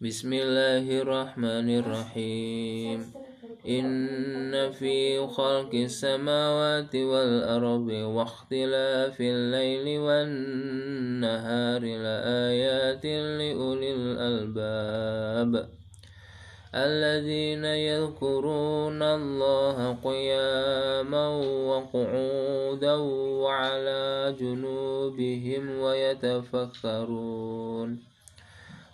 بسم الله الرحمن الرحيم إن في خلق السماوات والأرض واختلاف الليل والنهار لآيات لأولي الألباب الذين يذكرون الله قياما وقعودا وعلى جنوبهم ويتفكرون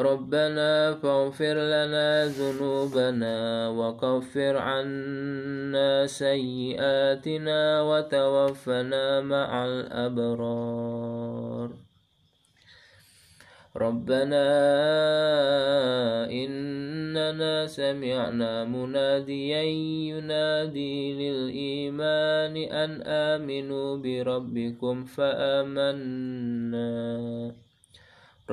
ربنا فاغفر لنا ذنوبنا وكفر عنا سيئاتنا وتوفنا مع الأبرار. ربنا إننا سمعنا مناديا ينادي للإيمان أن آمنوا بربكم فآمنا.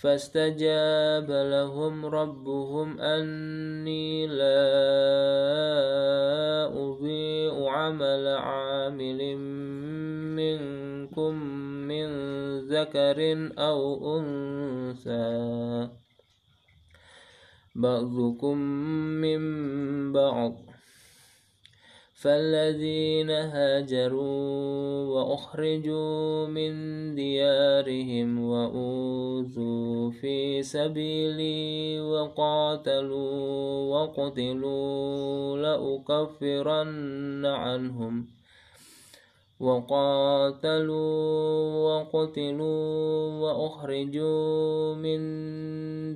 فاستجاب لهم ربهم أني لا أضيع عمل عامل منكم من ذكر أو أنثى. بعضكم من بعض. فالذين هاجروا وأخرجوا من ديارهم وأوذوا في سبيلي وقاتلوا وقتلوا لأكفرن عنهم وقاتلوا وقتلوا وأخرجوا من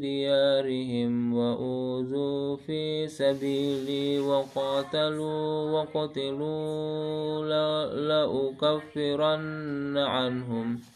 ديارهم وأوذوا في سبيلي وقاتلوا وقتلوا لأكفرن عنهم.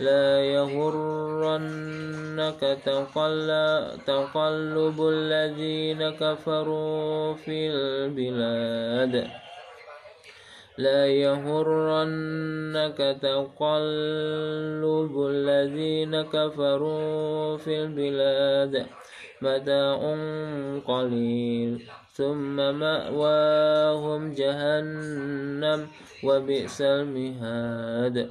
لا يغرنك تقلب الذين كفروا في البلاد. لا يغرنك تقلب الذين كفروا في البلاد. متاع قليل. ثم مأواهم جهنم وبئس المهاد.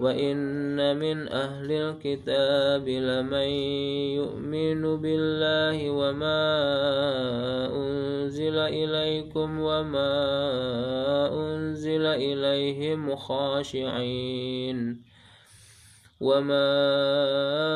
وإن من أهل الكتاب لمن يؤمن بالله وما أنزل إليكم وما أنزل إليهم خاشعين وما